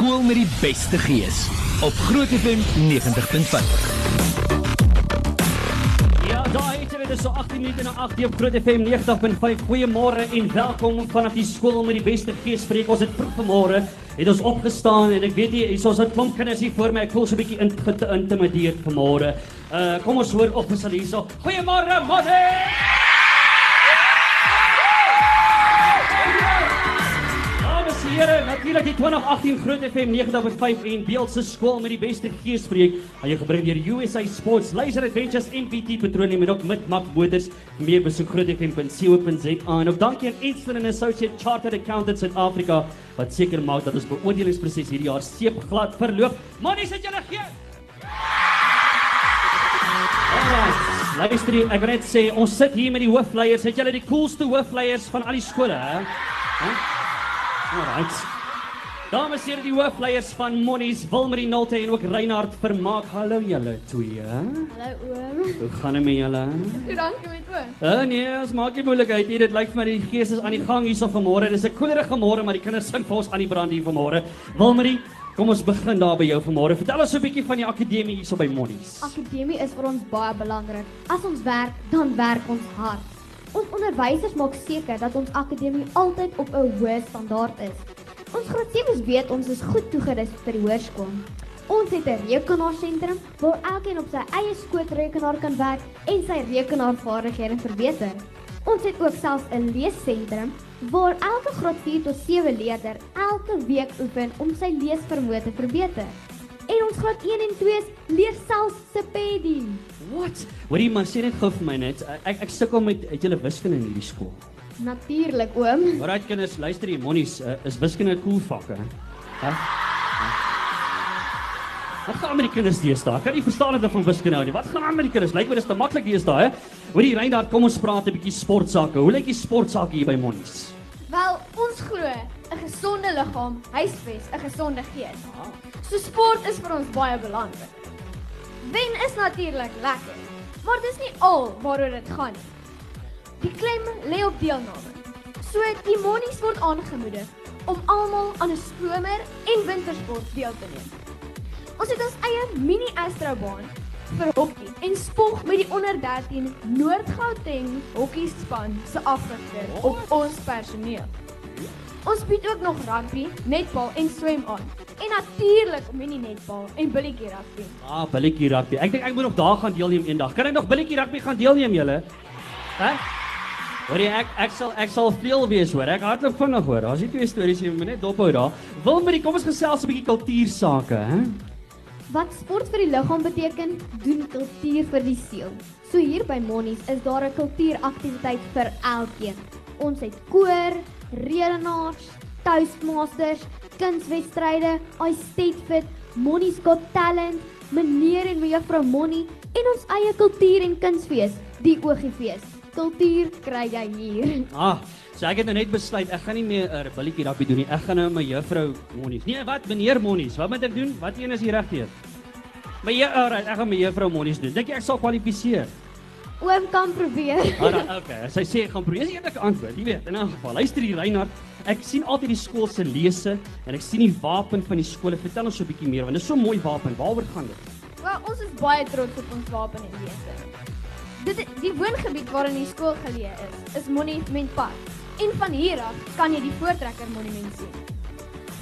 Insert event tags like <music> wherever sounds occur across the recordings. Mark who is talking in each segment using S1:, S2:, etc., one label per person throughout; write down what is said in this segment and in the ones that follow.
S1: skool met die beste gees op Groot FM 90.5.
S2: Ja, daar het dit so 18 minute na 8 op Groot FM 90.5. Goeiemôre en welkom vanaf die skool met die beste gees. Spreek ons dit vroeg vanmôre. Het ons opgestaan en ek weet jy, hier's ons 'n klomp kinders hier voor my. Ek voel so 'n bietjie in, geïntimideerd vanmôre. Uh kom ons hoor op ons hierso. Goeiemôre, Motte. Natuurlik die 2018 Groot FM 90.5 en Beeld se skool met die beste geespreek. Jou gebring deur USA Sports, Laser Adventures, MPT Petroleum en ook Midmap Motors. Meer besoek grootfm.co.za en ook dankie aan Eastern and Associate Chartered Accountants South Africa wat seker maak dat ons beoordelingsproses hierdie jaar seepglad verloop. Monnie, sit julle gee. Luister, ek wil net sê ons sit hier met die hoofleiers. Het julle die coolste hoofleiers van al die skole, hè? Huh? Alright. Dames en here, die hoofleiers van Monies, Wilmarie Nolte en ook Reinhard Vermaak. Hallo julle twee.
S3: Hallo oom.
S2: Hoe gaan dit met julle?
S3: Hoe dankie met oom.
S2: Uh, nee, ons maak nie moeilikheid nie. Dit lyk vir my die gees is aan die gang hierso vanmôre. Dis 'n koelerige môre, maar die kinders sing vir ons aan die brand hier vanmôre. Wilmarie, kom ons begin daar by jou vanmôre. Vertel ons 'n bietjie van die akademie hierso by Monies.
S3: Akademie is vir ons baie belangrik. As ons werk, dan werk ons hard. Ons onderwysers maak seker dat ons akademie altyd op 'n hoë standaard is. Ons graad 7's weet ons is goed toegerus vir die hoërskool. Ons het 'n rekenaarsentrum waar elkeen op sy eie skootrekenaar kan werk en sy rekenaarvaardighede verbeter. Ons het ook selfs 'n leessentrum waar elke graad 4 tot 7 leerder elke week oefen om sy leesvermoë te verbeter. En ons graad 1 en 2's leer selfs Sepedi.
S2: What? Hoorie maar sê net gou vir my net. Ek ek sukkel met het julle wiskunde in hierdie skool.
S3: Natuurlik oom.
S2: Alright kinders, luister hier, Monies, uh, is wiskunde 'n cool vak, hè? Hæ? Wat gaan met die kinders deesdae? Kan nie verstaan dit van wiskunde nou nie. Wat gaan aan met die kinders? Lyk my dis te maklik deesdae, hè? Hoorie Reinhard, kom ons praat 'n bietjie sportsake. Hoe lyk die sportsake hier by Monies?
S3: Wel, ons glo 'n gesonde liggaam huisves 'n gesonde gees. So sport is vir ons baie belangrik. Wen is natuurlik lekker, maar dis nie al waaroor dit gaan nie. Die klem lê op deelname. So die monies word aangemoedig om almal aan 'n somer- en wintersport deel te neem. Ons het ons eie mini astrobaan vir hokkie en spog met die onder 13 Noord-Gauteng hokkiespan se afrigter op ons personeel. Ons bied ook nog rugby, netbal en swem aan. En natuurlik mini netbal en billetjie rugby.
S2: Ah, billetjie rugby. Ek dink ek moet nog daar gaan deelneem eendag. Kan ek nog billetjie rugby gaan deelneem julle? Hæ? Hoorie ek ek sal ek sal veel wees hoor. Ek hardloop vinnig hoor. Daar's nie twee stories nie, moet net dophou daar. Wilmarie, kom ons gesels 'n bietjie kultuursake, hè?
S3: Wat sport vir die liggaam beteken, doen kultuur vir die siel. So hier by Monies is daar 'n kultuuraktiwiteit vir elkeen. Ons het koor, redenaars, toastmasters, kunswedstryde, I State Fit, Monies Got Talent, meneer en mevrou Monnie en ons eie kultuur en kunsfees, die Oogiefees. Kultuur kry jy hier.
S2: Ah, so ek het nou net besluit ek gaan nie meer 'n uh, billetjie rugby doen nie. Ek gaan nou met juffrou Monies. Nee, wat meneer Monies? Wat moet ek doen? Wat een is die regte een? Maar jy, alright, ek gaan met juffrou Monies doen. Dink jy ek sal kwalifiseer?
S3: Oom kan probeer.
S2: Alright, okay. Sy sê ek gaan probeer. Dis eerlike antwoord, jy weet. In 'n geval, luister hier Reinhard. Ek sien altyd die skool se lese en ek sien die wapen van die skole. Vertel ons so 'n bietjie meer want dit is so 'n mooi wapen. Waaroor gaan dit?
S3: Wel, ons is baie trots op ons wapen en lese. Dit die woongebied waarin die skool geleë is, is Monument Park. En van hier af kan jy die Voortrekker Monument sien.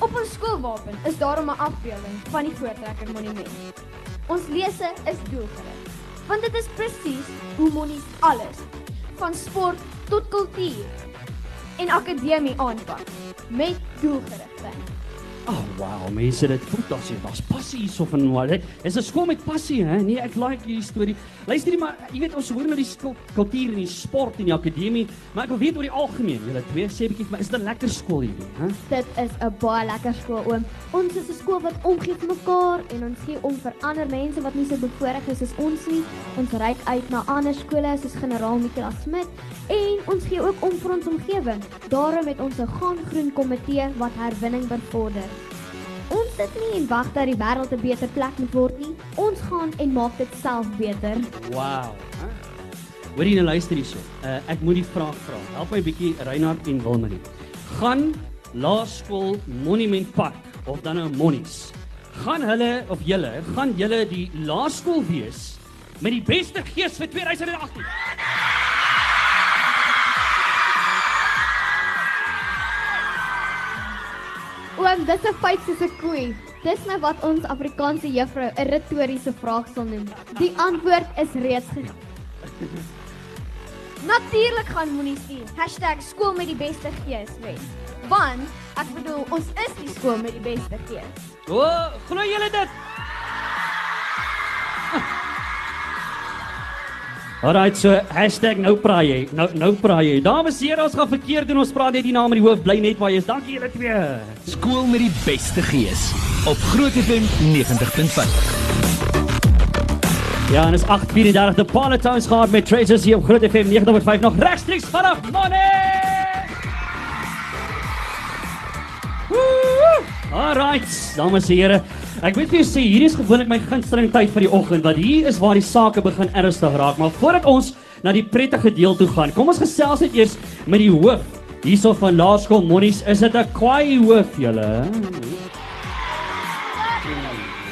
S3: Op ons skoolwapen is daar 'n afbeelding van die Voortrekker Monument. Ons lese is doelgerig, want dit is presies hoe Monies alles van sport tot kultuur en akademie aanpak met doelgerigtheid.
S2: Oh wow, mense, dit voel daar's hier, daar's passie hierso van maar dit is 'n skool met passie, hè? Nee, ek like hierdie storie. Luister nie maar, jy weet ons hoor nou die kultuur en die sport en die akademie, maar ek wil weet oor die algemeen. Julle twee sê bietjie vir my, is dit 'n lekker skool hierdie, hè?
S3: Dit is 'n baie lekker skool oom. Ons is 'n skool wat omgee vir mekaar en ons gee om vir ander mense wat nie so bevoorreg is as ons nie. Ons reik uit na ander skole soos Generaal Nicolas Smit en ons gee ook om vir ons omgewing. Daarom het ons 'n gaan groen komitee wat herwinning bevorder. Sit nie en wag dat die wêreld 'n beter plek moet word nie. Ons gaan en maak dit self beter.
S2: Wow. hè? Hoor jy nou luister hierso. Uh, ek moet die vraag vra. Help my bietjie Reinhard en Wilmarie. Gaan Laerskool Monument Park of dan nou Monnies. Gaan hulle of julle, gaan julle die laerskool wees met die beste gees vir 2018?
S3: Oom, dis 'n feit soos 'n koei. Dis nou wat ons Afrikaanse juffrou 'n retoriese vraag sal noem. Die antwoord is reeds gegee. <laughs> Natuurlik gaan moenie sien. #skool met die beste gees wees. Want ek bedoel, ons is die skool met die beste gees.
S2: O, oh, glo julle dit? Alright, so hashtag nou praai jy. Nou nou praai jy. Dames en here, ons gaan verkeerd doen. Ons praat net die naam in die hoof bly net waar jy is. Dankie julle twee.
S1: Skool met die beste gees op Groot FM 90.5.
S2: Ja, en is 8:34 de Palatines gehad met Treasures hier op Groot FM 90.5 nog regstreeks vanaf Money. Alright, dames en here. Ek weet vir julle sê hierdie is gewoonlik my gunsteling tyd van die oggend want hier is waar die sake begin ernstig raak. Maar voordat ons na die prettige deel toe gaan, kom ons gesels net eers met die hoof hierso van Laerskool Monnies. Is dit 'n kwaai hoof julle?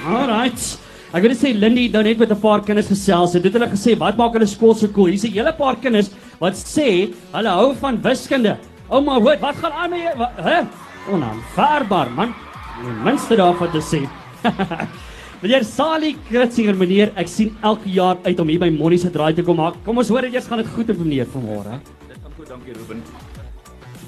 S2: Alright. Ek wil sê Lindy nou net met 'n paar kinders gesels het. Dit hulle gesê wat maak hulle skool so cool? Hier's 'n hele paar kinders wat sê hulle hou van wiskunde. Ouma, wat wat gaan aan met jy? Hè? Onaanvaarbaar man. Die minste daarvan te sê. <laughs> meneer Sali Kritsinger meneer, ek sien elke jaar uit om hier by Monnie se draai te kom maak. Kom ons hoor dit eers gaan dit goed met meneer vanmôre.
S4: Dit gaan goed, dankie Ruben.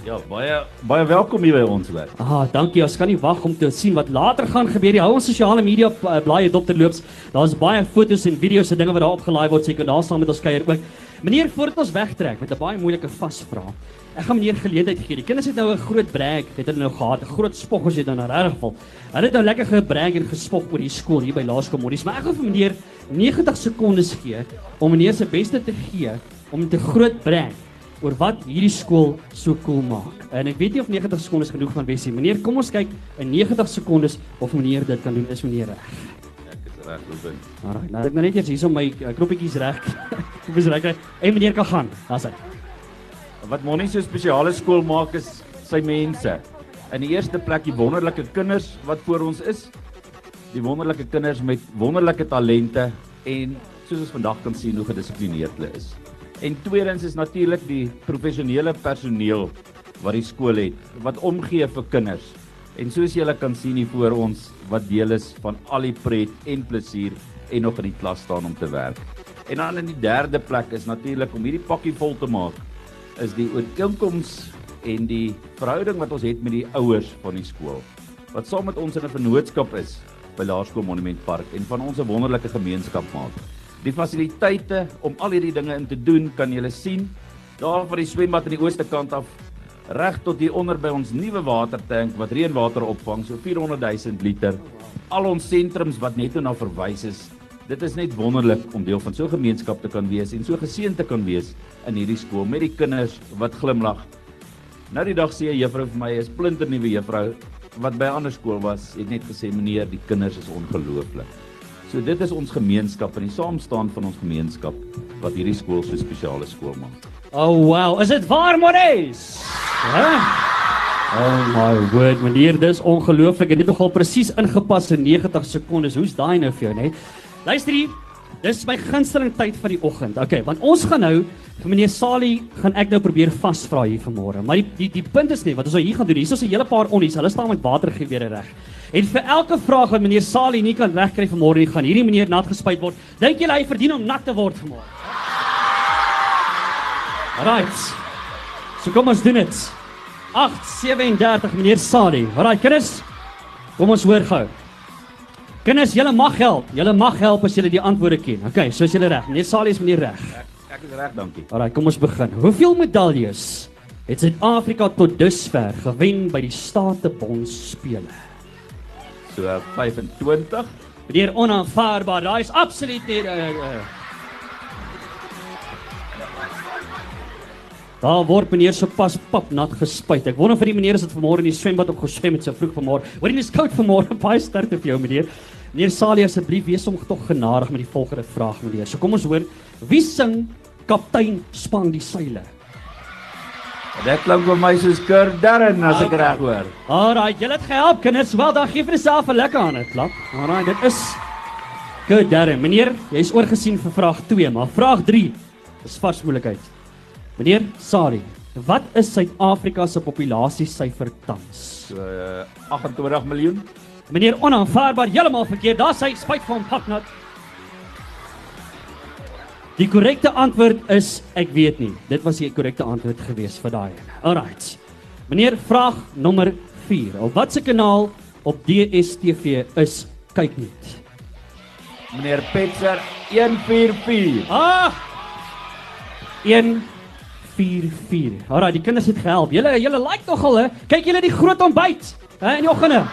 S4: Ja, baie baie welkom hier by ons werk.
S2: Ah, dankie. Ons kan nie wag om te sien wat later gaan gebeur nie. Hou ons sosiale media uh, blaaie dop terloops. Daar's baie foto's en video's en dinge wat daar opgelaai word, kan daar saam met ons kuier ook. Meneer, voordat ons wegtrek met 'n baie moeilike vasvraag. Ek gaan meneer geleentheid gee. Die kinders het nou 'n groot brag, het hulle nou gehad, 'n groot spog as jy dan nou reg geval. Hulle het nou lekker gebrag en gespog oor die skool hier by Laerskool Modies, maar ek gaan vir meneer 90 sekondes gee om meneer se beste te gee om 'n groot brag oor wat hierdie skool so cool maak. En ek weet nie of 90 sekondes genoeg gaan wees nie. Meneer, kom ons kyk in 90 sekondes of meneer dit kan doen. Is meneer reg?
S4: Ek is reg, Ruben.
S2: Alraai, nou ek nou net eers hierso my uh, knoppietjies reg. <laughs> Ek is reg. En meneer kan gaan. Daar's hy.
S4: Wat Monnie so spesiale skool maak is sy mense. In die eerste plek die wonderlike kinders wat voor ons is. Die wonderlike kinders met wonderlike talente en soos ons vandag kan sien hoe gedissiplineerd hulle is. En tweedens is natuurlik die professionele personeel wat die skool het wat omgee vir kinders. En soos julle kan sien hier voor ons wat deel is van al die pret en plesier en nog in die klas staan om te werk. En dan in die derde plek is natuurlik om hierdie pakkie vol te maak is die ooreenkoms en die verhouding wat ons het met die ouers van die skool wat saam met ons in 'n vennootskap is by Laerskool Monument Park en van ons 'n wonderlike gemeenskap maak. Die fasiliteite om al hierdie dinge in te doen kan julle sien daar van die swembad aan die ooste kant af reg tot hier onder by ons nuwe watertank wat reënwater opvang so 400 000 liter. Al ons sentrums wat net na verwys is. Dit is net wonderlik om deel van so 'n gemeenskap te kan wees en so geseën te kan wees in hierdie skool met die kinders wat glimlag. Nou die dag sê 'n juffrou vir my, 'n splinternuwe juffrou wat by 'n ander skool was, het net gesê meneer, die kinders is ongelooflik. So dit is ons gemeenskap en die saamstaan van ons gemeenskap wat hierdie skool so spesiale skool maak.
S2: Oh wow, is dit waar Monies? Hæ? Oh my word, meneer, dis ongelooflik. Dit het nogal presies ingepas in 90 sekondes. Hoe's daai nou vir jou, né? Luister hier. Dis my gunsteling tyd van die oggend. Okay, want ons gaan nou meneer Sali gaan ek nou probeer vasvra hier vanmôre. Maar die die die punt is nie wat ons nou hier gaan doen. Hier is 'n hele paar onnies. Hulle staan met watergewere reg. En vir elke vraag wat meneer Sali nie kan regkry vanmôre nie, gaan hierdie meneer nat gespuit word. Dink julle hy verdien om nat te word vanmôre? Right. So kom ons doen dit. 8:37 meneer Sali. Right, kinders. Kom ons hoor gou. Kinders, julle mag help. Julle mag help as julle die antwoorde ken. Okay, so is julle reg. Meneer Sali is meneer reg.
S4: Ek, ek is reg, dankie.
S2: Alraai, kom ons begin. Hoeveel medaljes het Suid-Afrika tot dusver gewen by die Statebond spele?
S4: So 25.
S2: Meneer onaanvaarbaar. Daai is absoluut nie uh, uh. Daar word meneer sopas pap nat gespuit. Ek wonder of die meneer is dit vanmôre in die swembad op geswem met so vroeg vanmôre. Hoor jy dis koud vanmôre. <laughs> Baie sterkte vir jou meneer. Meneer Salie asseblief wees hom tog genadig met die volgende vraag meneer. So kom ons hoor, wie sing kaptein span die seile?
S4: Dit klink vir my soos Kurt Darren as ek reg hoor.
S2: Alraai, julle het gehelp kinders. Wel, dan gee vir jouself 'n lekker hande klap. Alraai, dit is Good Darren. Meneer, jy's oorgesien vir vraag 2, maar vraag 3 is vars moeilikheid. Meneer Sari, wat is Suid-Afrika se populasiesyfer tans?
S4: So uh, 28 miljoen.
S2: Meneer onaanvaarbaar, heeltemal verkeerd. Daar sy spyt van Paknat. Die korrekte antwoord is ek weet nie. Dit was die korrekte antwoord gewees vir daai. Alrite. Meneer, vraag nommer 4. Op watter kanaal op DStv is kyk net?
S4: Meneer Petzer 144.
S2: Ah! 144. Alraai, die kinders het gehelp. Julle julle like nogal hè? Kyk julle die groot ontbyt, hè, in die oggende.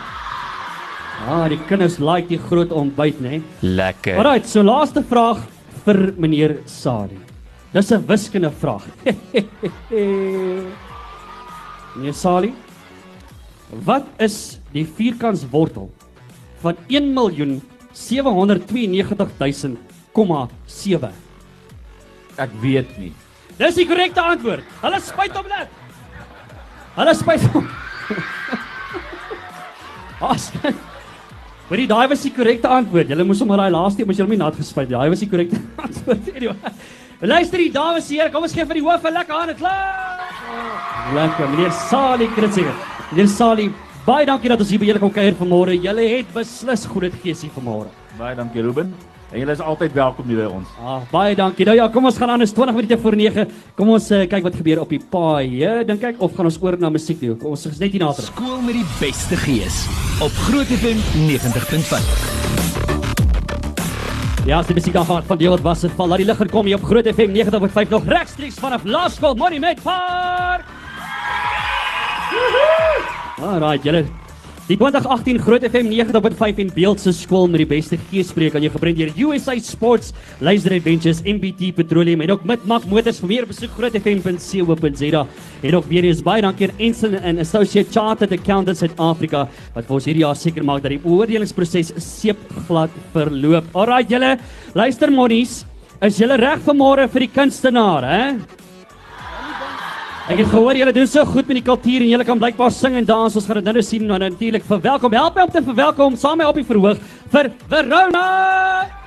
S2: Ah, die kinders like die groot ontbyt, né?
S1: Lekker.
S2: Alraai, so laaste vraag vir meneer Sadi. Dis 'n wiskunde vraag. <laughs> meneer Sali, wat is die vierkantswortel van 1.792.000,7?
S4: Ek weet nie.
S2: Dis die korrekte antwoord. Hulle spyt hom net. Hulle spyt hom. <laughs> As. Maar die daai was die korrekte antwoord. Julle moes hom maar daai laaste moes julle my nat gespyt. Daai was die korrekte <laughs> antwoord. Anyway. Luister die dames hier, kom ons gee vir die hoof 'n lekker hande klap. Lekker, meneer Sali Kritzinger. Meneer Sali, baie dankie dat ons hier by julle kon kuier vanmôre. Julle het beslis groot geesie vanmôre.
S4: Baie dankie Ruben. En julle is altyd welkom hier by ons.
S2: Ah, baie dankie. Nou ja, kom ons gaan aan. Is 20 minute voor 9. Kom ons uh, kyk wat gebeur op die paai. Ja, dink ek of gaan ons oor na musiek toe? Kom ons is net hier na terug.
S1: Skool met die beste gees op Groot FM 90.5.
S2: Ja, as die musiek gaan van deel wat was dit val. Laat die lig in kom hier op Groot FM 90.5 nog regstreeks vanaf Laerskool Monument Park. Alright, julle. Die 2018 Groot FM 90.5 en Beeldse skool met die beste geespreek aan jou gebring deur USA Sports, Laser Adventures, MBT Petroleum en ook Mac Motors vir meer besoek grootfm.co.za. En ook weer eens baie dankie aan Ensign and Associate Chartered Accountants South Africa wat vir ons hierdie jaar seker maak dat die oordelingsproses seepglad verloop. Alright julle, luister monies, is julle reg vir môre vir die kunstenaar, hè? Ek het gehoor julle doen so goed met die kultuur en julle kan blykbaar sing en dans. Ons gaan dit nou nou sien en natuurlik verwelkom. Help my om te verwelkom saam met my op die verhoog vir Verona.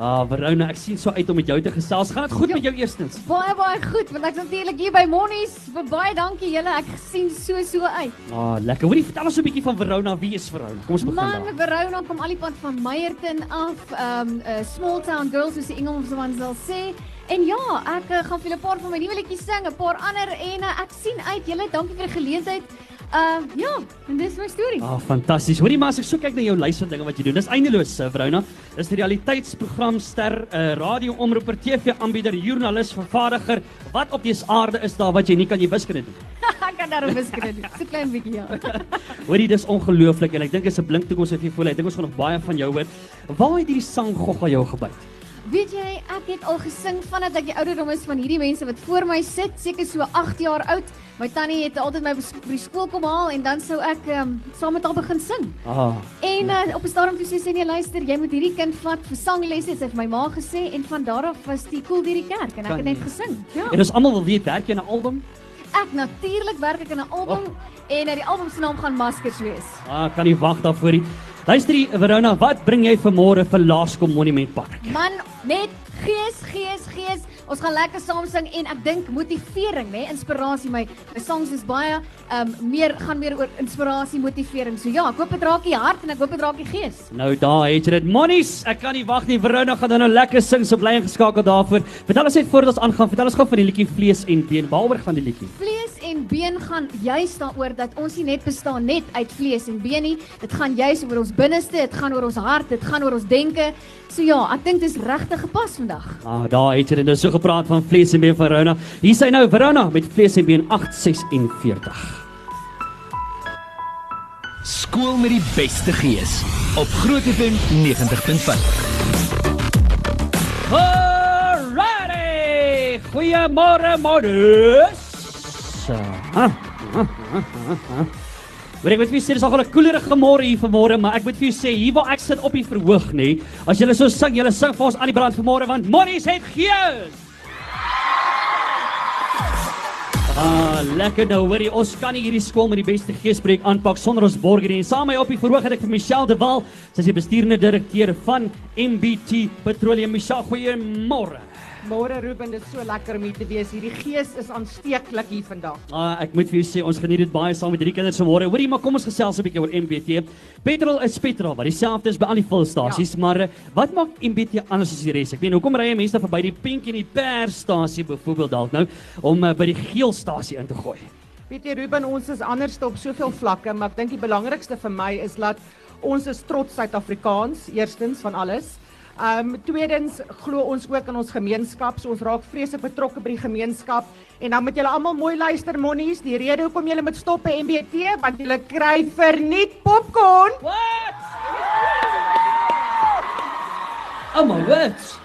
S2: Ah, Verona, ek sien so uit om met jou te gesels. Gaan dit goed met jou eerstens?
S5: Baie baie goed, want ek's natuurlik hier by Monnies. Baie dankie julle. Ek sien so so uit.
S2: Ah, lekker. Hoorie, vertel ons 'n bietjie van Verona. Wie is Verona? Kom ons begin
S5: Man,
S2: daar.
S5: Verona kom al die pad van Meyerton af. Um uh, small town girls soos die Engelsman sal sê. En ja, ek uh, gaan vir julle 'n paar van my nuwe liedjies sing, 'n paar ander en uh, ek sien uit julle. Dankie vir die geleentheid. Uh ja, en dis my storie.
S2: Ah, fantasties. Hoorie maar as ek so kyk na jou lys van dinge wat jy doen, dis eindeloos, uh, Verona. Dis 'n realiteitsprogramster, 'n uh, radio-omroeper, TV-aanbieder, joernalis, vervaardiger. Wat op dese aarde is daar wat jy nie kan jy wiskunde doen? <laughs>
S5: ek kan daarop beskryf. So klein bietjie ja. <laughs>
S2: Hoorie, dis ongelooflik en ek dink dit is 'n blink toekoms wat jy voel. Ek dink ons gaan nog baie van jou hoor. Waar het hierdie sang gogga jou gebyt?
S5: Weet jy, ek het al gesing vandat ek die ouderdom is van hierdie mense wat voor my sit, seker so 8 jaar oud. My tannie het altyd my by skool kom haal en dan sou ek um, saam met haar begin sing.
S2: Ah,
S5: En uh, op 'n stadium toe sê sy nee, luister, jy moet hierdie kind vat vir sanglesse, het sy vir my ma gesê en van daar af was die koel deur die kerk en ek
S2: Kan
S5: het net
S2: nie.
S5: gesing. Ja.
S2: en ons almal wil weet werk jy aan 'n album?
S5: Ek natuurlik werk ek aan 'n album en uh, die album se naam gaan Maskers wees.
S2: Ah, kan nie wag daarvoor nie. Luister hier, Verona, wat bring jy vanmôre vir Laerskool Monument Park?
S5: Man, net gees, gees, gees. Ons gaan lekker saam sing en ek dink motivering, nê, inspirasie. My my songs is baie um meer gaan meer oor inspirasie, motivering. So ja, ek hoop dit raak die hart en ek hoop dit raak die gees.
S2: Nou daar het jy dit. Monies, ek kan nie wag nie. Verona gaan dan nou lekker sing. So bly ingeskakel daarvoor. Vertel ons net voordat ons aangaan, vertel ons gou van die liedjie Vlees en Been. Waaroor gaan die liedjie?
S5: Vlees en been gaan juis daaroor dat ons nie net bestaan net uit vlees en been nie. Dit gaan juis oor ons binneste, dit gaan oor ons hart, dit gaan oor ons denke. So ja, ek dink dis regtig gepas vandag.
S2: Ah, daar het jy dit nou so gepraat van Vlees en Been van Verona. Hier sy nou Verona met Vlees en Been 846.
S1: Skool met die beste gees op Groot FM 90.5.
S2: Alrighty! Goeiemôre, modus. Maar ek moet vir julle sê dis al 'n koelerige môre hier vanmôre, maar ek moet vir julle sê hier waar ek sit op die verhoog nê, as julle so sing, julle sing vir ons aan die brand vanmôre want Monies het gees. Ah, lekker nou hoorie. Ons kan nie hierdie skool met die beste geespreek aanpak sonder ons borger nie. En saam met my op die verhoog het ek vir Michelle De Wal, sy is die besturende direkteur van MBT Petroleum. Michelle, goeiemôre.
S6: Môre Ruben, dit is so lekker om hier te wees. Hierdie gees is aansteeklik hier vandag.
S2: Ah, ek moet vir julle sê ons geniet dit baie saam met drie kinders vanmôre. Hoorie, maar kom ons gesels 'n bietjie oor MBT. Petrol is petrol, wat dieselfde is by al die volstasies, ja. maar eh, wat maak MBT anders as die res? Ek weet hoekom ry mense dan verby die pink en die persstasie byvoorbeeld dalk nou om uh, by die geelstasie in te gooi?
S6: Weet jy Ruben, ons is anders op soveel vlakke, maar ek dink die belangrikste vir my is dat ons is trots Suid-Afrikaans, eerstens van alles. Um tweedens glo ons ook in ons gemeenskap, so ons raak vreeslik betrokke by die gemeenskap. En dan moet julle almal mooi luister monnies, die rede hoekom julle moet stop by MBT, want julle kry verniet popcorn.
S2: What? Oh my words.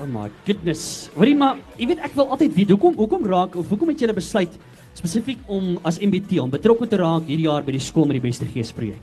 S2: Oh my goodness. Hoorie maar, jy weet ek wil altyd weet hoekom hoekom raak of hoekom het julle besluit spesifiek om as MBT om betrokke te raak hierdie jaar by die skool met die beste geespreek?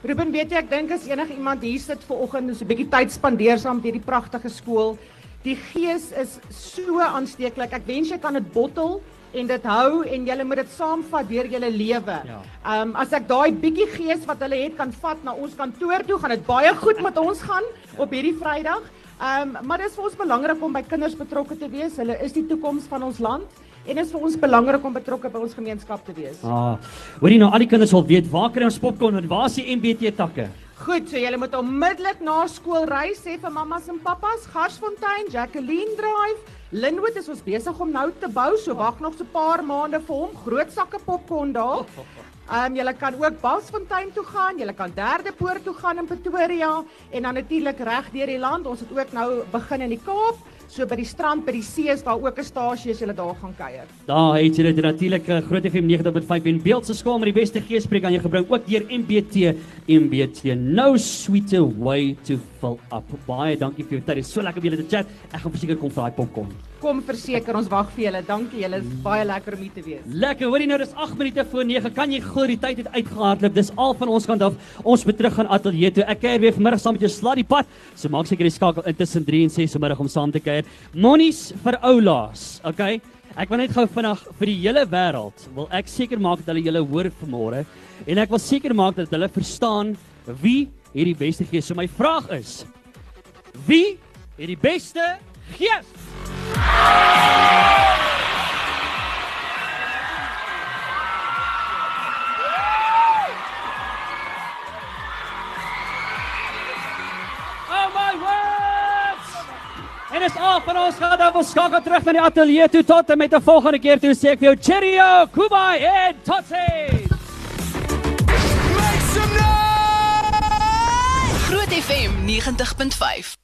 S6: Ruben, weet jy, ek dink as enige iemand hier sit ver oggend so 'n bietjie tyd spandeer saam met hierdie pragtige skool, die gees is so aansteeklik. Ek wens jy kan dit bottel en dit hou en jy moet dit saamvat deur jou lewe.
S2: Ja.
S6: Ehm um, as ek daai bietjie gees wat hulle het kan vat na ons kantoor toe, gaan dit baie goed met ons gaan op hierdie Vrydag. Ehm um, maar dit is vir ons belangrik om by kinders betrokke te wees. Hulle is die toekoms van ons land. En dit is vir ons belangrik om betrokke by ons gemeenskap te wees.
S2: Ah. Hoorie nou al die kinders wil weet waar kry ons popcorn en waar is die MBT takke?
S6: Goed, so julle moet onmiddellik na skool ry, sê vir mammas en pappas, Garsfontein, Jacqueline Drive. Linwood is ons besig om nou te bou, so wag nog so 'n paar maande vir hom. Groot sakke popcorn daar. Ehm um, julle kan ook Basfontein toe gaan, julle kan Derde Poort toe gaan in Pretoria en dan natuurlik reg deur die land. Ons het ook nou begin in die Kaap. So by die strand by die see is daar ook 'n stasie as jy daar gaan kuier.
S2: Daar het jy dit natuurlik uh, Groot FM 90.5 en Beeld se skaal met die beste geespreek aan jou gebring ook deur MBT MBT No sweeter way to fill up. Baie dankie vir jou tyd. Dit is so lekker om julle te chat. Ek gaan verseker kom vir daai popcorn.
S6: Kom verseker ons wag vir julle. Dankie julle. Is baie lekker om hier te wees.
S2: Lekker. Hoorie nou dis 8 minute voor 9. Kan jy glo die tyd het uitgehardloop. Dis al van ons kant af. Ons moet terug gaan ateljee toe. Ek kuier weer vanmiddag saam met jou slaa die pad. So maak seker jy skakel intussen 3 en 6 vanmiddag om saam te kuier. Monies vir oulaas. Okay. Ek wil net gou vinnig vir die hele wêreld wil ek seker maak dat hulle julle hoor vanmôre en ek wil seker maak dat hulle verstaan wie hierdie beste gees. So my vraag is: Wie het die beste gees? Oh! En is af van ons gaan dan skakel terug na die ateljee toe tot en met 'n volgende keer toe sê ek vir jou cheerio, kubai en totsies.
S7: Groot FM 90.5